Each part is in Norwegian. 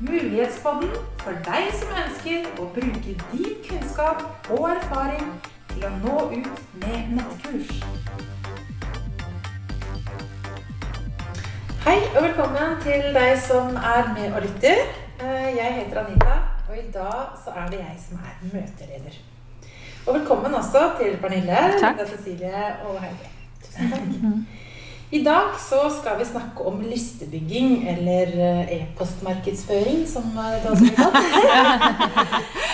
Mulighetspodden for deg som ønsker å bruke din kunnskap og erfaring til å nå ut med nettkurs. Hei og velkommen til deg som er med og lytter. Eh, Jeg heter Anita, og i dag så er det jeg som er møteleder. Og velkommen også til Pernille, Linda Cecilie og Heidi. Tusen takk. I dag så skal vi snakke om listebygging, eller eh, e-postmarkedsføring, som eh, det også blir kalt.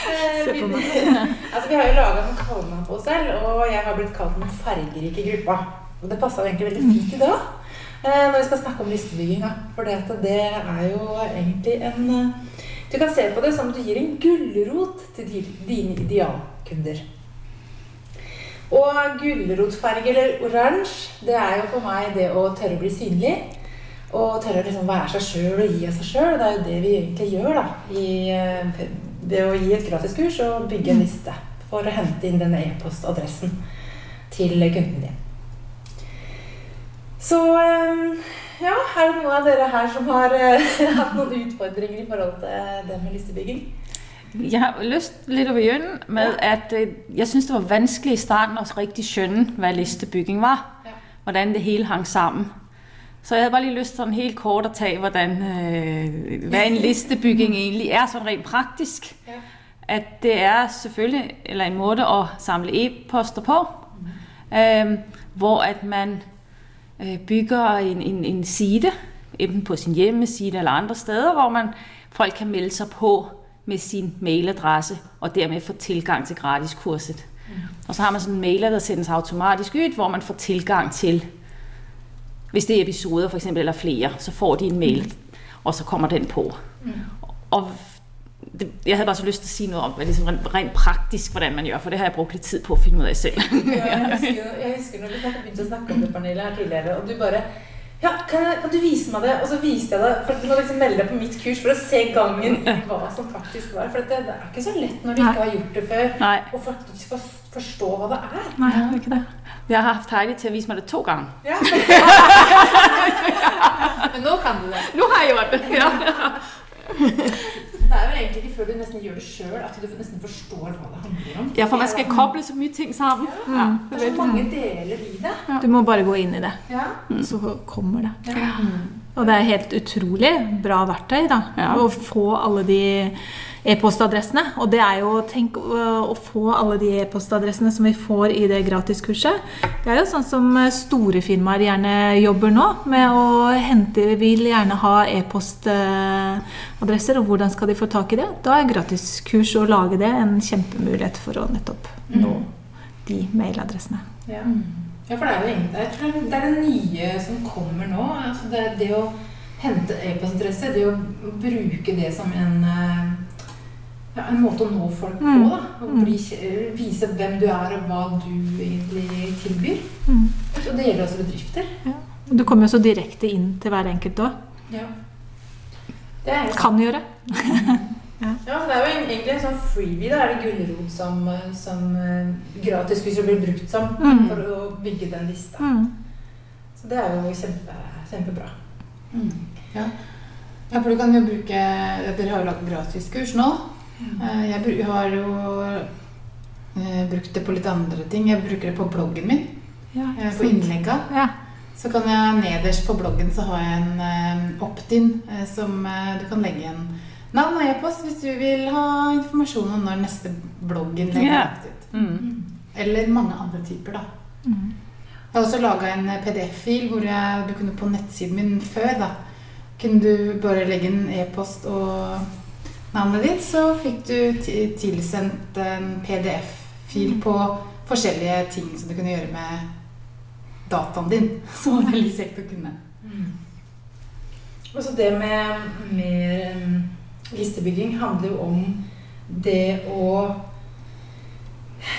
Eh, vi- altså, vi har jo laga noen kallenavn på oss selv, og jeg har blitt kalt den fargerike gruppa. Og det passa egentlig veldig fint i dag når vi skal snakke om listebygging. For det, det er jo egentlig en Du kan se på det som du gir en gulrot til dine idealkunder. Og gulrotfarge eller oransje, det er jo for meg det å tørre å bli synlig. Og tørre å liksom være seg sjøl og gi av seg sjøl. Det er jo det vi egentlig gjør da, i, eh, ved å gi et gratiskurs og bygge en liste for å hente inn denne e-postadressen til kunden din. Så eh, ja, er det noen av dere her som har eh, hatt noen utfordringer i forhold til det med listebygging? Jeg har lyst litt å begynne med at øh, jeg syns det var vanskelig i starten å riktig skjønne hva listebygging var. Hvordan det hele hang sammen. Så jeg hadde bare lige lyst til sånn helt kort å ta hvordan, øh, hva en listebygging egentlig er sånn rent praktisk. Ja. At det er selvfølgelig eller en måte å samle e-poster på, øh, hvor at man øh, bygger en, en, en side, enten på sin hjemmeside eller andre steder, hvor man, folk kan melde seg på med sin mailadresse, og dermed få tilgang til gratiskurset. Og så har man sådan mailer, der sendes automatisk ut, hvor man får tilgang til, hvis det er episoder for eksempel, eller flere, så får de en mail, og så kommer den på. Og det, jeg hadde bare så lyst til å si noe om liksom rent, rent praktisk, hvordan man gjør, for det har jeg brukt litt tid på å finne ut av selv. Ja, jeg, husker, jeg husker når vi begynte å snakke om det, Pernille, her tidligere, og du bare ja, kan, jeg, kan du vise meg det? Og så viste jeg det. For Du må liksom melde deg på mitt kurs for å se gangen i hva som faktisk var. For det, det er ikke så lett når du Nei. ikke har gjort det før, Nei. å faktisk for, forstå hva det er. Nei, det er ikke det. Jeg har haft Heidi til å vise meg det to ganger. Ja. Men nå kan du det. Nå har jeg gjort det. Ja. Det er jo egentlig ikke før du nesten gjør det sjøl at du nesten forstår hva det handler om. ja, for man skal koble så mye ting sammen. Ja. Det er så mange deler i det. Du må bare gå inn i det, Ja. så kommer det. ja. Og det er helt utrolig bra verktøy da, Ja. å få alle de e-postadressene. Og det er jo, tenk å få alle de e-postadressene som vi får i det gratiskurset. Det er jo sånn som store firmaer gjerne jobber nå, med å hente Vil gjerne ha e-postadresser, og hvordan skal de få tak i det? Da er gratiskurs å lage det en kjempemulighet for å nettopp nå de mailadressene. Ja. Ja, for det er jo egentlig det er det nye som kommer nå. Altså det, det å hente e-postadresse, det å bruke det som en, eh, ja, en måte å nå folk på. Mm. da. Å bli, vise hvem du er, og hva du egentlig tilbyr. Mm. Og det gjelder også bedrifter. Ja. Og Du kommer jo så direkte inn til hver enkelt òg. Ja. Det er Kan gjøre. Ja, for det er jo egentlig en sånn freebie. Da er det gulrot som, eh, som gratis gratiskurser blir brukt som Mm. for å bygge den lista. Mm. Så det er jo kjempe, kjempebra. Ja. ja, for du kan jo bruke Dere har jo lagd gratiskurs nå. Eh, Jeg har jo eh, brukt det på litt andre ting. Jeg bruker det på bloggen min. Ja, eh, På innlegga. Ja. Så kan jeg nederst på bloggen så har jeg en eh, opt-in eh, som eh, du kan legge igjen navn og e-post hvis du vil ha informasjon om når neste bloggen er yeah. lagt ut. Mm. Eller mange andre typer, da. Mm. Jeg har også laga en PDF-fil hvor jeg, du kunne på nettsiden min før da, kunne du bare legge inn e-post og navnet ditt, så fikk du tilsendt en PDF-fil på forskjellige ting som du kunne gjøre med dataen din. Som var veldig kjekt å kunne. Og så det med, mer um, listebygging handler jo om det å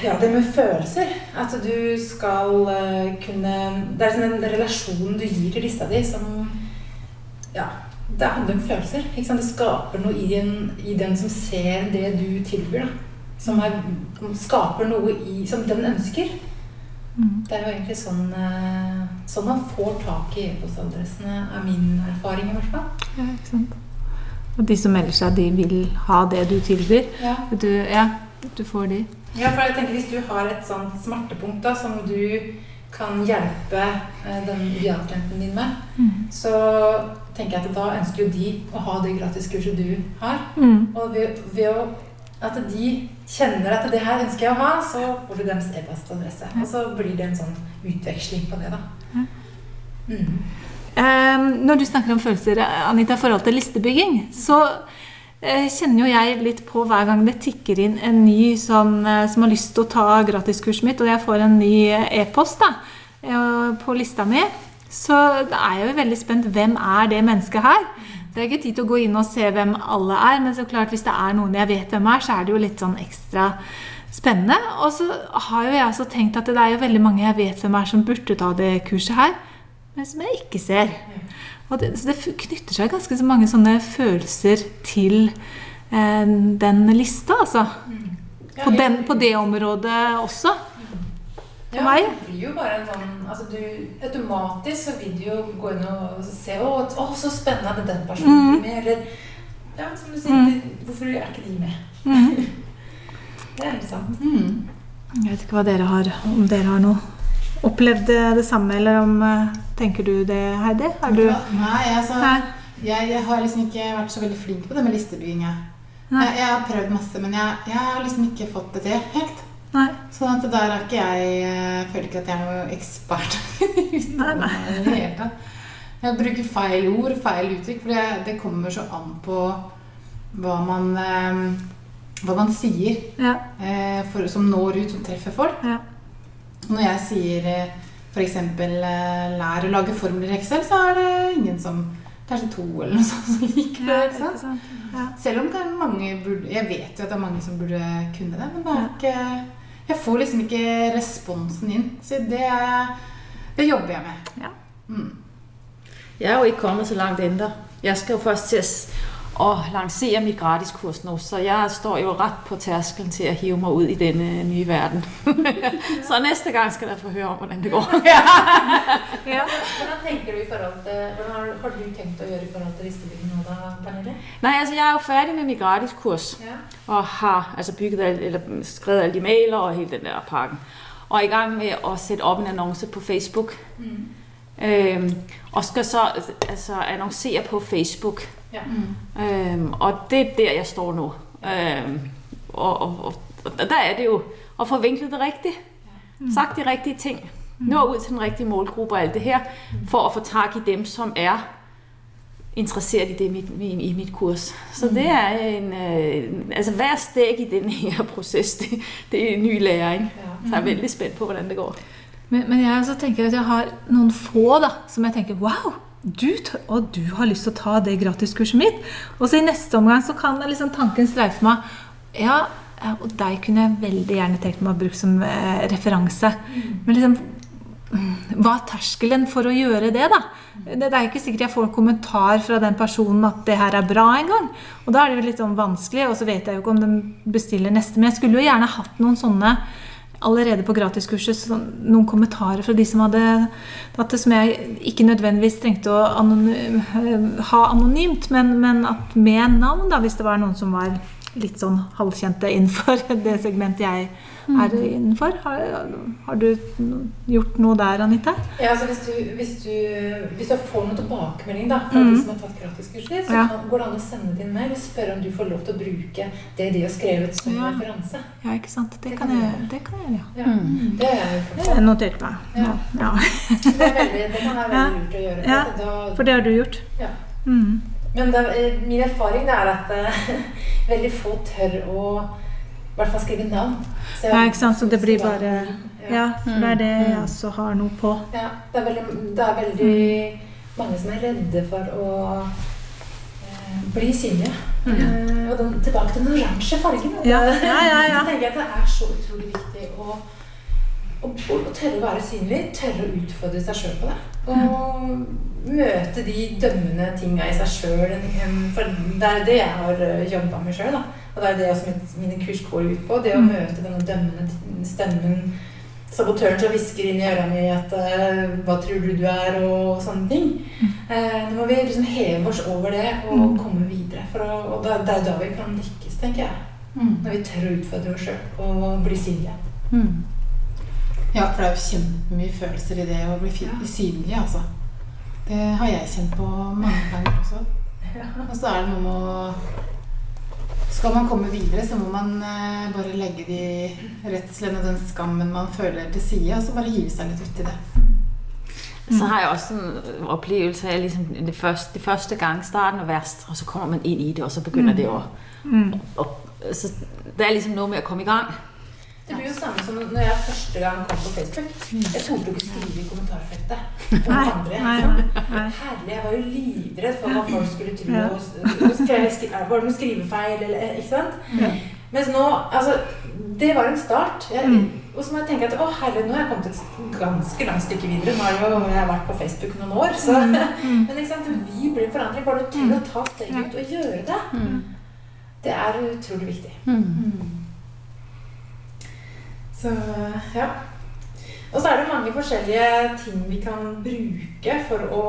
Ja, det med følelser. At du skal eh, kunne Det er sånn en relasjon du gir til lista di som Ja. Det handler om følelser. Det skaper noe i, en, i den som ser det du tilbyr. Da. Som er, skaper noe i, som den ønsker. Mm. Det er jo egentlig sånn, eh, sånn man får tak i e-postadressene, er min erfaring i hvert fall. Ja, ikke sant. Og de som melder seg, de vil ha det du tilbyr. Ja. Du, ja, du får de. Ja, for jeg tenker Hvis du har et sånt smertepunkt da, som du kan hjelpe eh, den idealklienten din med, Mm. så tenker jeg at da ønsker jo de å ha det gratiskurset du har. Mm. Og ved, ved å, at de kjenner at det her ønsker jeg å ha, så får du deres e-postadresse. Og så blir det en sånn utveksling på det, da. Mm. Eh, når du snakker om følelser, Anita, i forhold til listebygging, så eh, kjenner jo jeg litt på hver gang det tikker inn en ny sånn som har lyst til å ta gratiskurset mitt, og jeg får en ny e-post da, på lista mi, så da er jeg jo veldig spent. Hvem er det mennesket her? Det er ikke tid til å gå inn og se hvem alle er, men så klart hvis det er noen jeg vet hvem er, så er det jo litt sånn ekstra spennende. Og så har jo jeg også tenkt at det er jo veldig mange jeg vet hvem er som burde ta det kurset her, men som jeg ikke ser. Det, så det knytter seg ganske så mange sånne følelser til eh, den lista, altså. På, den, på det området også. Ja, meg. det blir jo bare en sånn altså du, Automatisk så vil du jo gå inn og se Å, å så spennende at den personen mm. med. Eller ja, som du sier, hvorfor er ikke de med? Mm. Det er helt sant. Mm. Jeg vet ikke hva dere har, om dere har noe opplevd det, samme, eller om eh, Tenker du det, Heidi? Har du Nei, altså, jeg, jeg har liksom ikke vært så veldig flink på det med listebygging. Jeg, jeg, jeg har prøvd masse, men jeg, har liksom ikke fått det til helt. Nei. Sånn at der er ikke jeg Jeg føler ikke at jeg er noen ekspert. Nei, nei. Jeg bruker feil ord, feil uttrykk, for det, det kommer så an på hva man, eh, hva man sier Ja. eh, for, som når ut, som treffer folk. ja. Når jeg sier eh, f.eks. lær å lage formler i Excel, så er det ingen som Kanskje to eller noe sånt som liker det. ikke sant? sant? Ja. Selv om det er mange burde, Jeg vet jo at det er mange som burde kunne det, men det er ikke Jeg får liksom ikke responsen inn. Så det, det jobber jeg med. Ja. Mm. Jeg er jo ikke kommet så langt ennå. Jeg skal jo først til at, lansere mitt gratiskurs nå, så jeg står jo rett på terskelen til å hive meg ut i denne nye verden. så neste gang skal dere få høre om, hvordan det går. Ja. Hvordan tenker du i forhold til Hvordan har, du tenkt å gjøre i forhold til listebygging nå, da, Pernille? Nei, altså jeg er jo færdig med mitt gratiskurs. Ja. og har altså bygget al, eller skrevet alle de mailer og hele den der pakken. Og er i gang med å sætte opp en annonce på Facebook. Mm. Øhm, og skal så altså, annonsere på Facebook. Ja. Mm. Øhm, og det er der, jeg står nu. Øhm, og, og, og, der er det jo at få vinklet det rigtigt. Sagt de rigtige ting. Nå ud til den rigtige målgruppe og alt det her, for at få tak i dem, som er interesseret i det i mit, i, i mit kurs. Så det er en, øh, altså hver steg i den her proces, det, det er en ny læring. Så jeg er veldig spændt på, hvordan det går. Men, men jeg tenker at jeg har noen få da, som jeg tenker Wow! Du, og du har lyst til å ta det gratiskurset mitt. Og så i neste omgang så kan liksom tanken streife meg. Ja, og deg kunne jeg veldig gjerne tenkt meg å bruke som eh, referanse. Men liksom mm, hva er terskelen for å gjøre det, da? Det, er ikke sikkert jeg får en kommentar fra den personen at det her er bra engang. Og da er det jo litt sånn vanskelig, og så vet jeg jo ikke om den bestiller neste. Men jeg skulle jo gjerne hatt noen sånne allerede på gratiskurset noen kommentarer fra de som hadde tatt det, som jeg ikke nødvendigvis trengte å anony ha anonymt, men, men med navn, da, hvis det var noen som var litt sånn halvkjente innenfor det segmentet jeg er innenfor. Har, har du gjort noe der, Anita? Ja, altså hvis du, hvis, du, hvis du får noen tilbakemelding da, fra mm. de som har tatt gratiskurset ditt, så Ja. kan, går det an å sende din mail og spørre om du får lov til å bruke det de har skrevet som Ja. referanse. Ja, ikke sant? Det Det kan jeg, du det kan jeg gjøre, ja. Ja. Det har jeg Det er notert meg. Ja. Ja. Det, er veldig, det kan være veldig lurt å gjøre. Ja, da, For det har du gjort? Ja. Mm. Men det, er- min erfaring er at eh, veldig få tør å i hvert fall skrive navn. Så Ja, ikke sant? Så det blir bare Ja. Ja, for det er det jeg også har noe på. Ja, det er veldig, det er veldig mange som er redde for å eh, bli synlige. Eh, og den, tilbake til den oransje fargen. Ja. du. Ja, ja, ja, ja. Tenker jeg at det er så utrolig viktig å, å, tørre å være synlig, tørre å utfordre seg sjøl på det. Og møte de dømmende tinga i seg sjøl. For det er det jeg har jobba med sjøl. Og det er det også mine kurs går ut på. Det å Mm. møte denne dømmende stemmen sabotøren som hvisker inn i øra mi at eh, hva tror du du er, og sånne ting. Eh, nå må vi liksom heve oss over det og Mm. komme videre. For å, og det, det er da vi kan lykkes, tenker jeg. Mm. Når vi tør å utfordre oss sjøl og bli synlige. Mm. Ja, for det er jo kjempemye følelser i det å bli synlig, altså. Det har jeg kjent på mange ganger også. Og så er det noe med å Skal man komme videre, så må man eh, bare legge de redslene og den skammen man føler til side, og så bare hive seg litt uti det. Så har jeg også en opplevelse av liksom det første, det første gang starten er verst, og så kommer man inn i det, og så begynder det å, Mm. Og, så det er liksom noe med å komme i gang. Det blir jo samme som når jeg første gang kom på Facebook. Jeg torde ikke skrive i kommentarfeltet om Nei, andre. nei. Herlig, jeg var jo livredd for hva folk skulle tro. Var det noen skrivefeil, eller ikke sant? Mens nå, altså, det var en start. Jeg, Mm. Og så må jeg tenke at å herlig, nå har jeg kommet et ganske langt stykke videre. Nå har jo jeg har vært på Facebook noen år, så Men ikke sant, vi blir forandret. Bare du tør å ta steget ut og gjøre det, det er utrolig viktig. Så ja. Og så er det mange forskjellige ting vi kan bruke for å,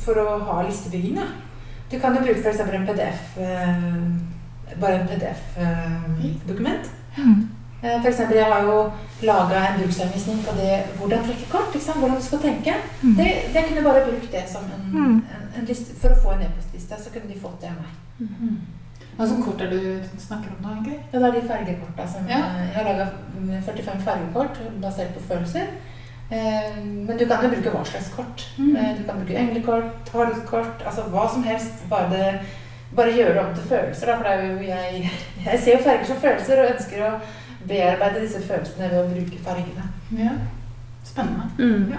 for å ha listebygging. Da. Du kan jo bruke f.eks. en PDF eh, Bare en PDF-dokument. Mm. Eh, For eksempel, jeg har jo laga en bruksanvisning på det hvordan trekke kort. Hvordan du skal tenke. Mm. Det, det kunne bare brukt det som en, Mm. en, en liste, For å få en e-postliste, så kunne de fått det av meg. Hva slags kort er det du snakker om da, egentlig? Ja, det er de fargekorta som Ja. Jeg har laga 45 fargekort basert på følelser. Eh, Men du kan jo bruke hva slags kort. Mm. Eh, Du kan bruke englekort, tarotkort, altså hva som helst. Bare, det, bare gjøre det om til følelser. Da, for det er jo jeg, jeg ser jo farger som følelser og ønsker å bearbeide disse følelsene ved å bruke fargene. Ja. Spennende. Mm.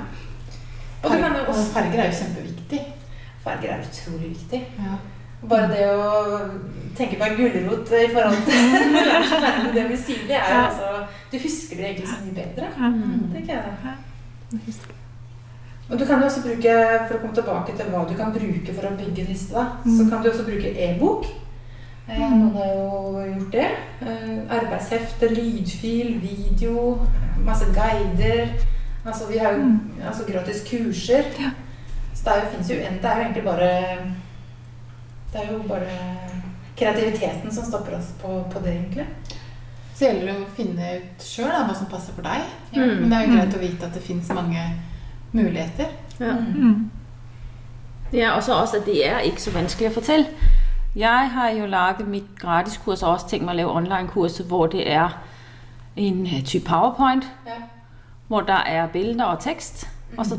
Og du kan jo Og også farger er jo kjempeviktig. Farger er utrolig viktig. Ja. Bare det å tenke på en gulrot i forhold til det blir bli synlig, er jo altså Du husker det egentlig så mye bedre. Mm. tenker jeg. Og du kan jo også bruke, For å komme tilbake til hva du kan bruke for å bygge en liste, da, så Mm. kan du også bruke e-bok. Eh, noen har jo gjort det. Eh, arbeidshefte, lydfil, video, masse guider. Altså, vi har jo Mm. altså, gratis kurser. Så det fins jo en, det er jo egentlig bare Det er jo bare kreativiteten som stopper oss på, på det, egentlig. Så gjelder det å finne ut sjøl hva som passer for deg. Mm. Men det er jo greit å vite at det fins mange muligheter. Ja. Mm. Ja, og så også, at det er ikke så vanskelig å fortelle. Jeg har jo laget mitt gratiskurs og også tenkt meg å lave online-kurs hvor det er en øh, type PowerPoint, Ja. hvor der er bilder og tekst, og så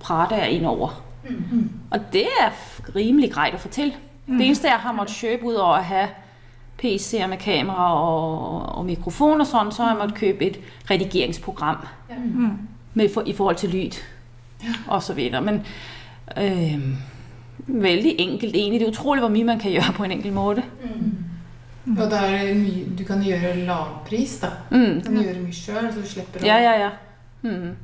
prater jeg innover. Mm. Og det er rimelig greit å at Det eneste, jeg har måttet kjøpe utover å ha PC-er med kamera og, og mikrofon og sånn, så har jeg måttet kjøpe et redigeringsprogram Mm. med for, i forhold til lyd og så videre. Men øh, veldig enkelt egentlig. Det er utrolig hvor mye man kan gjøre på en enkelt måte. Mm. Og da er mye Du kan gjøre lavpris, da. Mm. Du kan gjøre mye sjøl, så du slipper å Ja, ja, ja. Mm.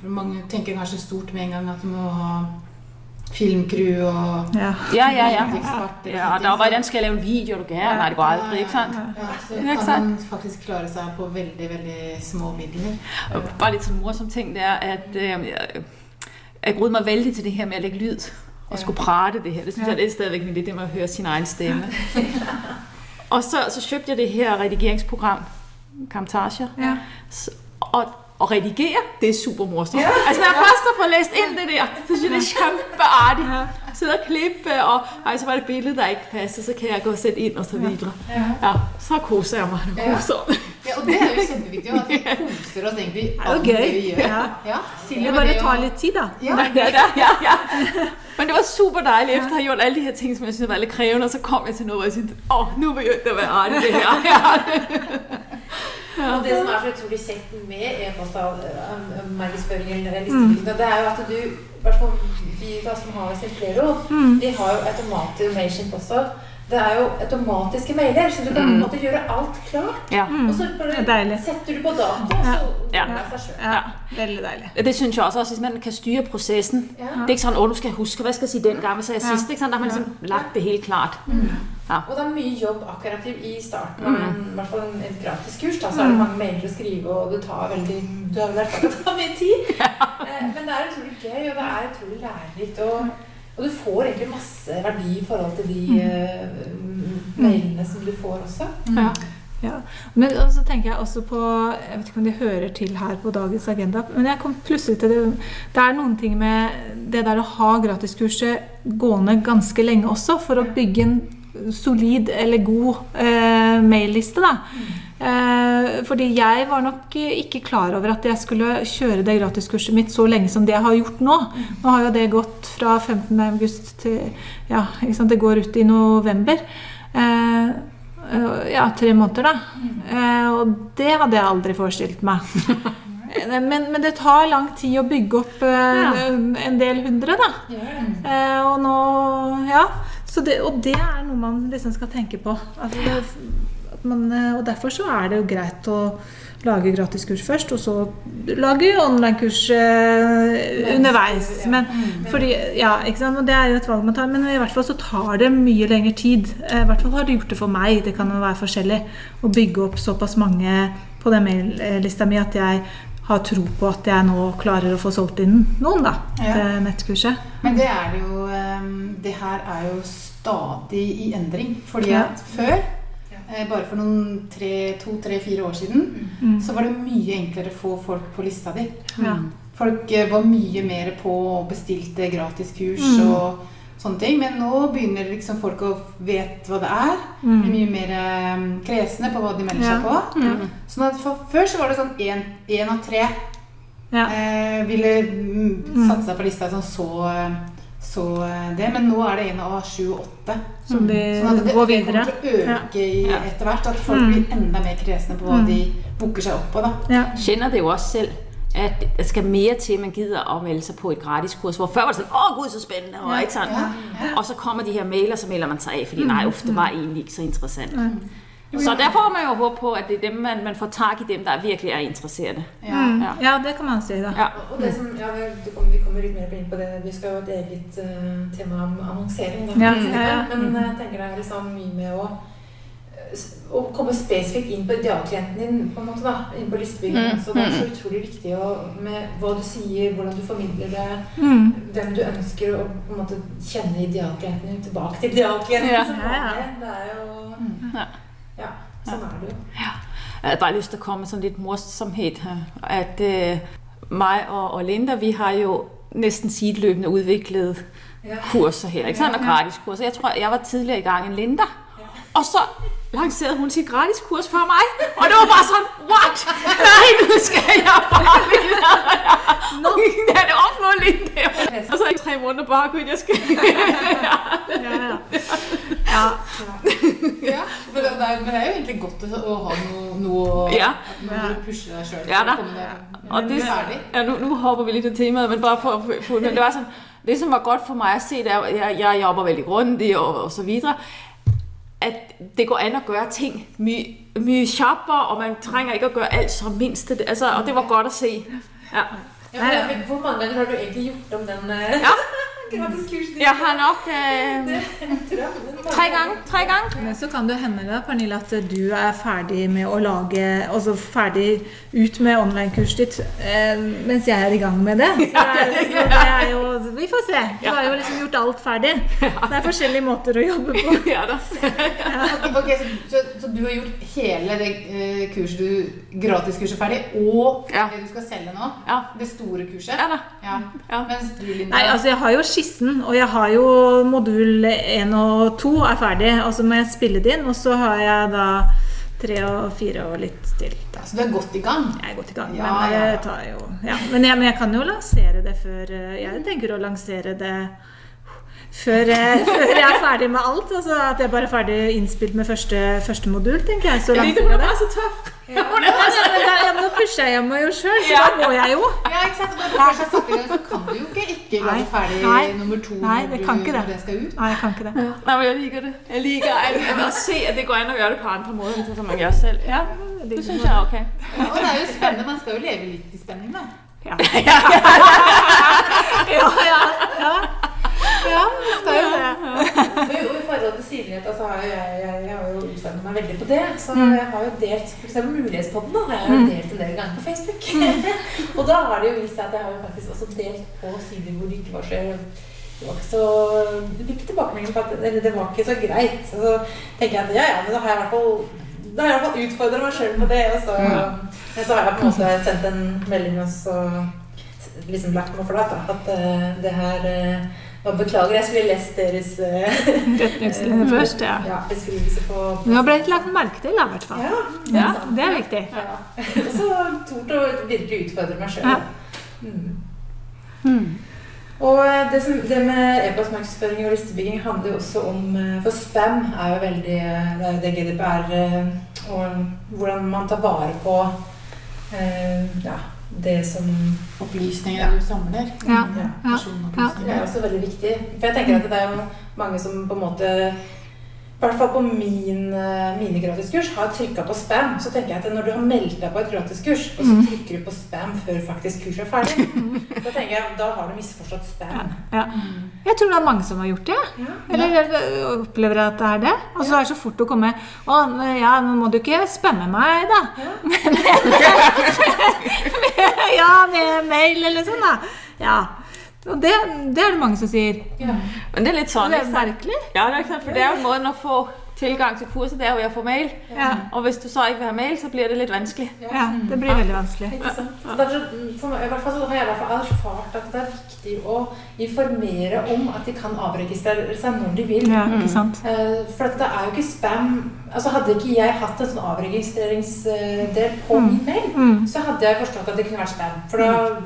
For mange tenker kanskje stort med en gang at du må ha filmcrew og Ja. Ja, ja, ja. eksperter. Ja, og der var, hvordan skal jeg lave en video, du gerne? Nei, det går aldri, ikke sant? Ja, så kan man faktisk klare seg på veldig, veldig små midler. Bare litt sånn morsom ting, det er, at øh, jeg, jeg meg veldig til det her med å lægge lyd og skulle prate det her. Det synes jeg, det er stadigvæk lidt det med å høre sin egen stemme. og så, så kjøpte jeg det her redigeringsprogram, Camtasia, Ja. Og, og redigere, det er super morsomt. Ja. Altså, når jeg først har fået læst ind det der, så synes jeg, det er kæmpeartigt. Ja. Sidde og klippe, og ej, så var det et billede, der ikke passede, så kan jeg gå og sætte ind og så videre. Ja, så koser jeg mig. Det er Ja. Ja, og det er jo kjempeviktig, at vi koser oss egentlig Det alt det vi gjør. Ja. Ja, Det bare tar litt tid, da. Ja, Ja, ja, ja, ja. Men det var super dejligt, etter å ha gjort alle de her ting, som jeg synes var litt krevende, og så kom jeg til noe hvor jeg syntes åh, nå begynte det å være artig, det her. Ja. Og det som er så utrolig kjekt med e-postmarkedsføring mm. det er jo at du, i hvert fall vi da som har Simplero, Mm. vi har jo automatisk mailship også. Det er jo automatiske mailer, så du kan på en måte gjøre alt klart. ja. Mm. Og så bare setter du på dato, og så Ja. går det seg sjøl. Ja, veldig deilig. Det synes jeg også, også, hvis man kan styre prosessen. Ja. Det er ikke sånn 'Å, nå skal jeg huske, hva jeg skal si den gangen jeg sidst? sist'. Da har man liksom lagt det helt klart. Ja. Og det er mye jobb akkurat i, starten Mm. i hvert fall et gratis kurs. Da, så er det mange mailer å skrive, og det tar veldig Du har vel erfart at det tar mye tid. Ja. Men det er utrolig gøy, og det er utrolig lærerikt. Og, og du får egentlig masse verdi i forhold til de eh, mailene som du får også. Ja. Ja. Men så tenker jeg også på Jeg vet ikke om de hører til her på dagens agenda, men jeg kom plutselig til det Det er noen ting med det der å ha gratiskurset gående ganske lenge også, for å bygge en solid eller god eh, mailliste. da. Eh, fordi jeg var nok ikke klar over at jeg skulle kjøre det gratiskurset mitt så lenge som det jeg har gjort nå. Nå har jo det gått fra 15. august til Ja, ikke sant, det går ut i november. Eh, eh, ja, tre måneder, da. Eh, og det hadde jeg aldri forestilt meg. Eh, Men, men det tar lang tid å bygge opp eh, Ja. en- del hundre, da. Det. Eh, og nå Ja. Så det, og det er noe man liksom skal tenke på. Altså det, at man, eh, og derfor så er det jo greit å lage gratiskurs først, og så lage online-kurs eh, underveis. Men fordi, ja, ikke sant? Og det er jo et valg man tar, men i hvert fall så tar det mye lengre tid. Eh, I hvert fall har det gjort det for meg, det kan jo være forskjellig, å bygge opp såpass mange på den maillista mi at jeg har tro på at jeg nå klarer å få solgt inn noen da, Ja. til nettkurset. Men det er det jo Det her er jo stadig i endring. Fordi Ja. at før, eh, bare for noen tre, to, tre, fire år siden, Mm. så var det mye enklere å få folk på lista di. Ja. Folk eh, var mye mer på og bestilte gratiskurs Mm. og sånne ting. Men nå begynner liksom folk å vet hva det er. Mm. Blir mye mer eh, kresne på hva de melder Ja. seg på. Mm. Sånn at for, Før så var det sånn én av tre Ja. eh, ville mm, Mm. satse seg på lista sånn så, eh, så eh, det. Men nå er det en av sju og åtte. Som de Sånn at det, går det kommer til å øke i, Ja. etter hvert. At folk Mm. blir enda mer kresne på hva Mm. de booker seg opp på. da. Ja. kjenner det jo også selv, at der skal mere til, man gider at melde sig på et gratis kurs, hvor før var det sådan, åh gud, så spændende, og, ikke sådan. Ja, ja. og så kommer de her mailer, så melder man sig af, fordi nej, uff, det var egentlig ikke så interessant. Så der får man jo håpe på, at det er dem, man, man får tak i dem, der virkelig er interesserte. Ja. Mm. Ja. ja, det kan man si, da. Ja. Og det som, ja, det kommer, Vi kommer litt mer inn på det. Vi skal jo ha et eget uh, tema om annonsering. Da, Ja, ja, ja. Men jeg tenker det er liksom mye med å eh, å komme spesifikt inn på idealklienten din, på en måte da, inn på listebyggingen. Mm, Så det er så mm. utrolig viktig å, med hva du sier, hvordan du formidler det, Mm. hvem du ønsker å på en måte kjenne idealklienten din tilbake til idealklienten. Ja. som Ja, ja. vanlig. Det er jo Ja. Ja, sånn er det jo. Jeg har bare lyst til å komme med morsomhed her. At uh, meg og, og Linda, vi har jo næsten sideløpende utviklet Ja. kurser her, ikke sant? og gratiskurser. Jeg tror, jeg var tidligere i gang end Linda. Og så lancerede hun sit gratis kurs for mig, og det var bare sådan, what? Nej, nu skal jeg bare videre. Og Ja, det opnår lige der. og så i tre måneder bare, gud, jeg skal... Ja, ja. ja. Ja, men det, er, men det er jo egentlig godt å, å ha noe, noe å Ja. Når du pusher deg sjøl. Ja da. Og det, er ja, nu, nu hopper vi lidt til temaet, men bare for at få- det var sådan, det som var godt for mig at se, det er, at jeg, jeg jobber veldig grundigt og, og så videre, at det går an at gøre ting mye, mye sharpere, og man trænger ikke at gøre alt som mindst. Altså, og det var godt at se. Ja. Ja, men Hvor mange ganger har du egentlig gjort om den eh, Ja. Gratiskursen din? Jeg har øh, tre ganger. Tre gange. Men så kan det hende da, Pernille, at du er ferdig med å lage Altså ferdig ut med online-kurset ditt eh, mens jeg er i gang med det. Så det, er, det er jo Vi får se. Du har jo liksom gjort alt ferdig. Det er forskjellige måter å jobbe på. Ja, da. Okay, så, så, så du har gjort hele det eh, kurset du, gratiskurset ferdig, og det du skal selge nå? Det store kurset? Ja da. Ja. Ja. Mens du, Linda Nei, altså jeg har jo skissen, og jeg har jo modul 1 og 2 er ferdig. Og så må jeg spille det inn, og så har jeg da 3 og 4 og litt til. Da. Så du er godt i gang? Jeg er godt i gang, Ja, men ja, ja. jo ja. men, jeg, men jeg kan jo lansere det før eh, Jeg tenker å lansere det før, eh, før jeg er ferdig med alt. Altså at jeg bare er ferdig innspilt med første, første modul, tenker jeg. Så lanserer jeg er det. bare så tøff. Ja, men, da, ja, men nå pusher jeg meg jo sjøl, så da må jeg jo. Ja, ikke sant? Når du først har satt i gang, så kan du jo ikke ikke Nei. ferdig Nei. nummer to Nei, når, du, det. når det skal ut. Nei, jeg kan ikke det. Nei, men jeg liker det. Jeg liker jeg, jeg å se, at det går an å gjøre det på andre måter enn som man gjør selv. Ja, det syns jeg er ok. Ja, og det er jo spennende. Man skal jo leve litt i spenning, da. Ja, ja, ja. ja. ja det skal jo det. Og i- forhold til synlighet, altså, har jo jeg, jeg, jeg har jo utfordret meg veldig på det. Så Mm. jeg har jo delt eksempel Mulighetspodden. da, har jeg jo delt en del ganger på Facebook. og da har det jo vist seg at jeg har jo faktisk også delt på sider hvor det ikke var så det var ikke så Du fikk tilbakemeldinger på at eller, det var ikke så greit. Så tenker jeg at ja, ja, men da har jeg i hvert fall da har jeg i hvert fall utfordra meg sjøl på det. Og så, men så har jeg på en måte sendt en melding og så liksom lagt meg flat. At uh, det her eh, og Beklager, jeg skulle lest deres Retningslinjer først, ja. ja, beskrivelse på Du har blitt lagt merke til, da, i hvert fall. Ja, Ja, sant. det er viktig. Ja. Og så tort å virkelig utfordre meg sjøl. Ja. Mm. Hmm. Og eh, det, som, det med e-postmarkedsføring og listebygging handler jo også om For spam er jo veldig Det er jo det GDPR og hvordan man tar vare på eh, ja, det som Opplysninger du samler. Ja. ja, Ja. Det er også veldig viktig. For jeg tenker at det er jo mange som på en måte hvert fall på min, eh, mine gratiskurs har trykka på spam. Så tenker jeg at når du har meldt deg på et gratiskurs, og så trykker du på spam før faktisk kurset er ferdig, da tenker jeg da har du misforstått spam. Ja. Jeg tror det er mange som har gjort det. Ja. Eller opplever at det er det. Og så er det så fort å komme Å, ja, nå må du ikke spamme meg, da. ja, med mail eller sånn, da. Ja. Og det, det er det mange som sier. Ja. Men det er litt sånn, Det er merkelig. Ja, det er for det er jo måten å få tilgang til kurset, det er jo ved å få mail. Ja. Og hvis du så ikke vil ha mail, så blir det litt vanskelig. ja, det blir veldig vanskelig. Ikke sant? Så derfor, for i hvert fall så har jeg erfart at det er viktig å informere om at de kan avregistrere seg når de vil. Ja, ikke sant? Eh, For at det er jo ikke spam Altså Hadde ikke jeg hatt en sånn avregistreringsdel på min mail, Mm. så hadde jeg forstått at det kunne vært spam. For da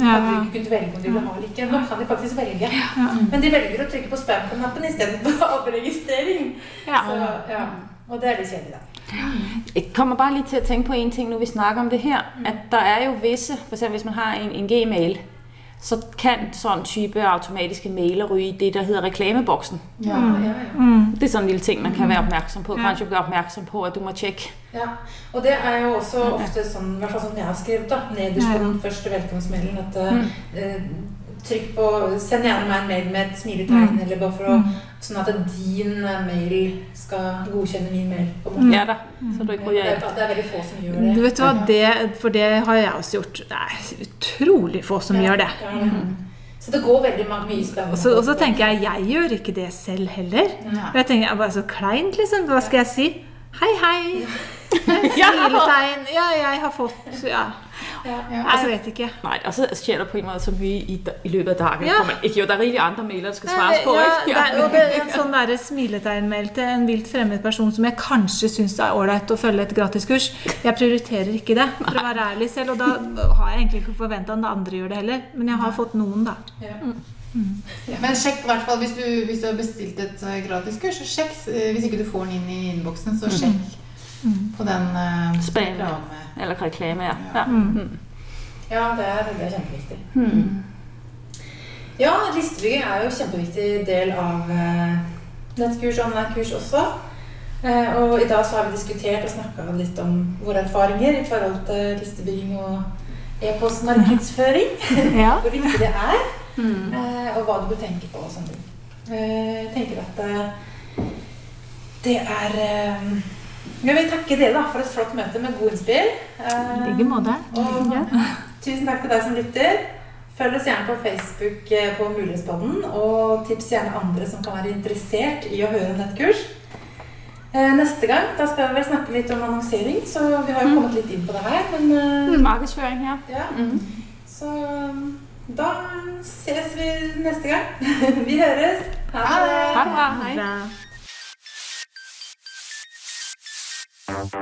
Ja. hadde du ikke kunnet velge om de ville ha eller ikke. Nå kan de faktisk velge. Men de velger å trykke på spam-knappen istedenfor avregistrering. Ja. Så, ja. Og det er litt kjedelig, da. Jeg kommer bare lige til at tænke på en ting, nu vi snakker om det her, at der er jo visse, for eksempel hvis man har en, en gmail, så kan sådan type automatiske mailer ryge i det, der hedder reklameboksen. Ja, ja, ja. Mm. Det er sådan en lille ting, man kan være opmærksom på. Kanskje være opmærksom på, at du må tjekke. Ja, og det er jo også ofte sånn, i hvert fall sånn jeg har skrevet, da, nederst på den første velkomstmailen, at eh, trykk på Send gjerne meg en mail med et smiletegn, eller bare for å Sånn at din eh, mail skal godkjenne min mail. på måten. Ja da, så du Det er, det er veldig få som gjør Du det. vet hva, det, For det har jeg også gjort. Det er utrolig få som gjør det. Ja, ja. Så det går veldig mye spennende. Og så, og så tenker jeg jeg gjør ikke det selv heller. Og jeg tenker, jeg bare Så kleint, liksom. Hva skal jeg si? Hei, hei. Ja, Smiletegn. Ja, jeg har fått Ja. Ja. Jeg vet ikke. Nei, altså så sker der på en måte så mye i, i løpet av dagen. Ja. Ja. Man, ikke, jo, det er riktig andre mailer, det skal svares på, ja, ikke? Ja. og det er en sånn der smiletegnmail til en vilt fremmed person som jeg kanskje syns er ålreit å følge et gratiskurs. Jeg prioriterer ikke det, for å være ærlig selv. Og da har jeg egentlig ikke forventa at andre gjør det heller. Men jeg har fått noen, da. Ja. Men sjekk i hvert fall hvis du, hvis du har bestilt et eh, gratiskurs, så sjekk eh, hvis ikke du får den inn i innboksen, så sjekk på den uh, Spam. Eller reklame, ja. ja. Mm. Ja, det er, det er kjempeviktig. Ja, listebygging er jo en kjempeviktig del av uh, nettkurs og online-kurs også. Uh, og i dag så har vi diskutert og snakka litt om våre erfaringer i forhold til listebygging og e-postmarkedsføring. Ja. Hvor viktig det er, eh, og hva du bør tenke på. og sånne ting. Eh, Jeg tenker at eh, det er eh, Jeg vil takke dere da, for et flott møte med gode innspill. Eh, I like måte. og tusen takk til deg som lytter. Følg oss gjerne på Facebook eh, på Mulighetspodden, og tips gjerne andre som kan være interessert i å høre om nettkurs. Eh, Neste gang da skal vi snakke litt om annonsering, så vi har jo kommet litt inn på det her. Men eh, Markedsføring ja. ja, så um, da ses vi neste gang. Vi høres. Ha det. Ha det Thank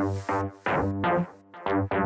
you.